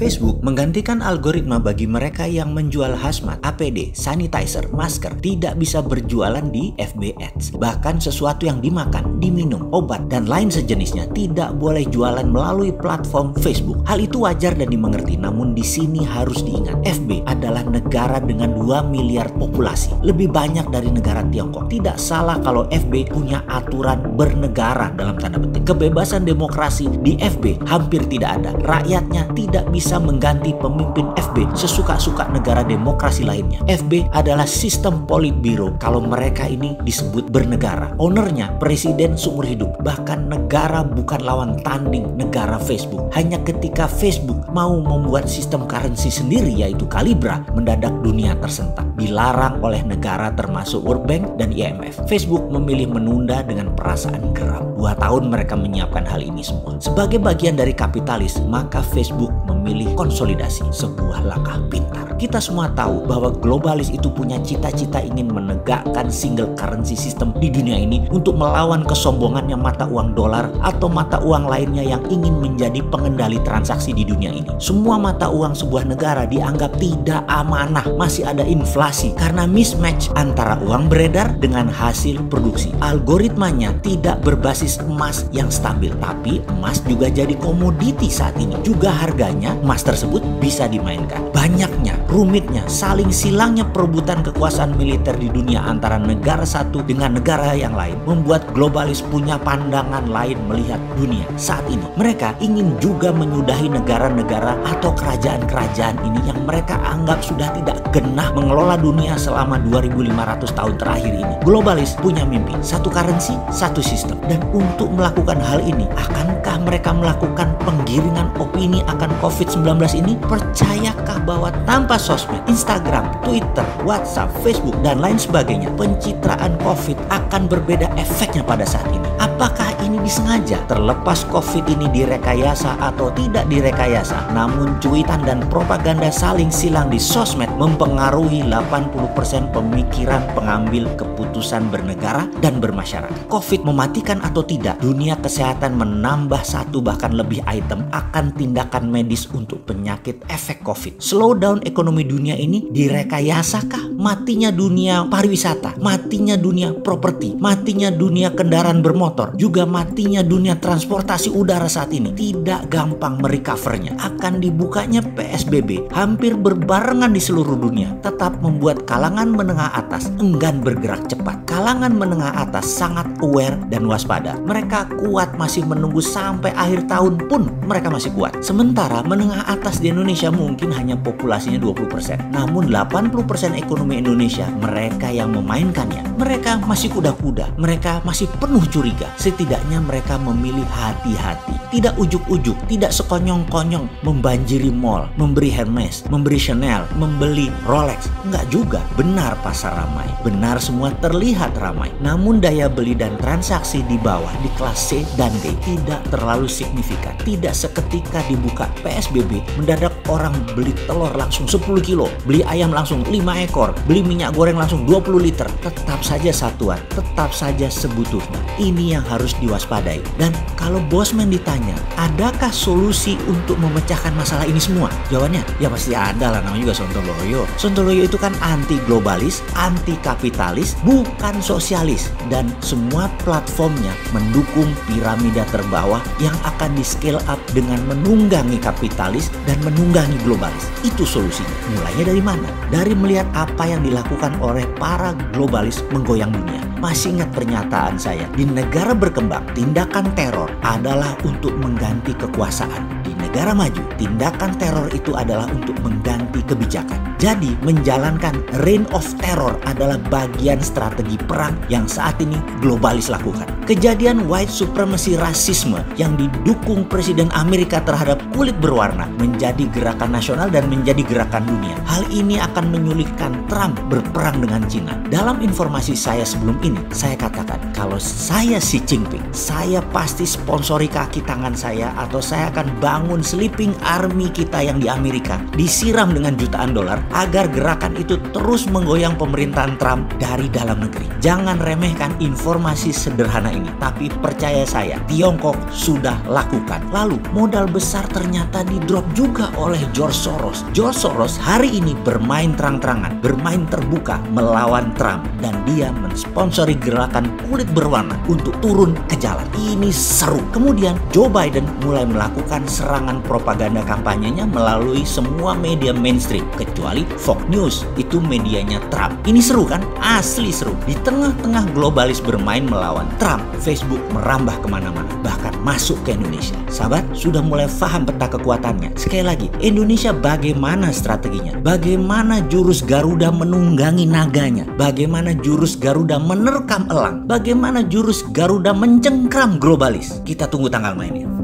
Facebook menggantikan algoritma bagi mereka yang menjual hazmat, APD, sanitizer, masker tidak bisa berjualan di FB Ads. Bahkan sesuatu yang dimakan, diminum, obat, dan lain sejenisnya tidak boleh jualan melalui platform Facebook. Hal itu wajar dan dimengerti, namun di sini harus diingat, FB adalah negara dengan 2 miliar populasi, lebih banyak dari negara Tiongkok. Tidak salah kalau FB punya aturan bernegara dalam tanda petik. Kebebasan demokrasi di FB hampir tidak ada. Rakyatnya tidak bisa mengganti pemimpin FB sesuka-suka negara demokrasi lainnya. FB adalah sistem politbiro kalau mereka ini disebut bernegara. Ownernya presiden seumur hidup. Bahkan negara bukan lawan tanding negara Facebook. Hanya ketika Facebook mau membuat sistem currency sendiri yaitu Calibra mendadak dunia tersentak. Dilarang oleh negara termasuk World Bank dan IMF. Facebook memilih menunda dengan perasaan geram. Dua tahun mereka menyiapkan hal ini semua. Sebagai bagian dari kapitalis, maka Facebook memilih konsolidasi, sebuah langkah pintar. Kita semua tahu bahwa globalis itu punya cita-cita ingin menegakkan single currency system di dunia ini untuk melawan kesombongannya mata uang dolar atau mata uang lainnya yang ingin menjadi pengendali transaksi di dunia ini. Semua mata uang sebuah negara dianggap tidak amanah, masih ada inflasi karena mismatch antara uang beredar dengan hasil produksi. Algoritmanya tidak berbasis emas yang stabil, tapi emas juga jadi komoditi saat ini. Juga harganya emas tersebut bisa dimainkan. Banyaknya, rumitnya, saling silangnya perebutan kekuasaan militer di dunia antara negara satu dengan negara yang lain membuat globalis punya pandangan lain melihat dunia saat ini. Mereka ingin juga menyudahi negara-negara atau kerajaan-kerajaan ini yang mereka anggap sudah tidak genah mengelola dunia selama 2500 tahun terakhir ini. Globalis punya mimpi, satu currency, satu sistem. Dan untuk melakukan hal ini, akankah mereka melakukan penggiringan opini akan COVID-19 ini? Percayakah bahwa tanpa sosmed, Instagram, Twitter, WhatsApp, Facebook, dan lain sebagainya, pencitraan COVID akan berbeda efeknya pada saat ini? Apakah ini disengaja? Terlepas COVID ini direkayasa atau tidak direkayasa, namun cuitan dan propaganda saling silang di sosmed mempengaruhi 80% pemikiran pengambil keputusan bernegara dan bermasyarakat. COVID mematikan atau tidak, dunia kesehatan menambah satu bahkan lebih item akan tindakan medis untuk penyakit efek COVID. Slowdown ekonomi dunia ini direkayasakah? Matinya dunia pariwisata, matinya dunia properti, matinya dunia kendaraan bermotor, juga matinya dunia transportasi udara saat ini. Tidak gampang merecovernya. Akan dibukanya PSBB hampir berbarengan di seluruh dunia, tetap membuat kalangan menengah atas enggan bergerak cepat. Kalangan menengah atas sangat aware dan waspada. Mereka kuat masih menunggu sampai akhir tahun pun mereka masih kuat. Sementara menengah atas di Indonesia mungkin hanya populasinya 20%. Namun 80% ekonomi Indonesia mereka yang memainkannya. Mereka masih kuda-kuda. Mereka masih penuh curiga. Setidaknya mereka memilih hati-hati. Tidak ujuk-ujuk, tidak sekonyong-konyong membanjiri mall, memberi Hermes, memberi Chanel, membeli Rolex. Enggak juga. Benar pasar ramai. Benar semua terlihat ramai. Namun daya beli dan transaksi di bawah di kelas C dan D tidak terlalu signifikan. Tidak seketika dibuka PSBB mendadak orang beli telur langsung 10 kilo, beli ayam langsung 5 ekor, beli minyak goreng langsung 20 liter. Tetap saja satuan, tetap saja sebutuhnya. Ini yang harus diwaspadai. Dan kalau bosman ditanya, adakah solusi untuk memecahkan masalah ini semua? Jawabannya, ya pasti ada lah namanya juga Sontoloyo. Sontoloyo itu kan anti globalis, anti kapitalis, bukan sosialis. Dan semua platformnya mendukung piramida terbawah yang akan di scale up dengan menunggangi kapitalis dan menunggangi globalis. Itu solusinya. Mulainya dari mana? Dari melihat apa yang dilakukan oleh para globalis menggoyang dunia. Masih ingat pernyataan saya, di negara berkembang, tindakan teror adalah untuk mengganti kekuasaan. Di negara maju, tindakan teror itu adalah untuk mengganti kebijakan. Jadi, menjalankan reign of terror adalah bagian strategi perang yang saat ini globalis lakukan. Kejadian white supremacy rasisme yang didukung Presiden Amerika terhadap kulit berwarna menjadi gerakan nasional dan menjadi gerakan dunia. Hal ini akan menyulitkan Trump berperang dengan Cina. Dalam informasi saya sebelum ini, saya katakan kalau saya Xi Jinping, saya pasti sponsori kaki tangan saya atau saya akan bangun sleeping army kita yang di Amerika disiram dengan jutaan dolar agar gerakan itu terus menggoyang pemerintahan Trump dari dalam negeri. Jangan remehkan informasi sederhana ini, tapi percaya saya, Tiongkok sudah lakukan. Lalu modal besar ternyata drop juga oleh George Soros. George Soros hari ini bermain terang-terangan, bermain terbuka melawan Trump dan dia mensponsori gerakan kulit berwarna untuk turun ke jalan. Ini seru. Kemudian Joe Biden mulai melakukan serangan propaganda kampanyenya melalui semua media mainstream kecuali Fox News. Itu medianya Trump. Ini seru kan? Asli seru. Di tengah-tengah globalis bermain melawan Trump, Facebook merambah ke mana-mana. Bahkan masuk ke Indonesia. Sahabat, sudah mulai paham peta kekuatannya. Sekali lagi, Indonesia bagaimana strateginya? Bagaimana jurus Garuda menunggangi naganya? Bagaimana jurus Garuda menerkam elang? Bagaimana jurus Garuda mencengkram globalis? Kita tunggu tanggal mainnya.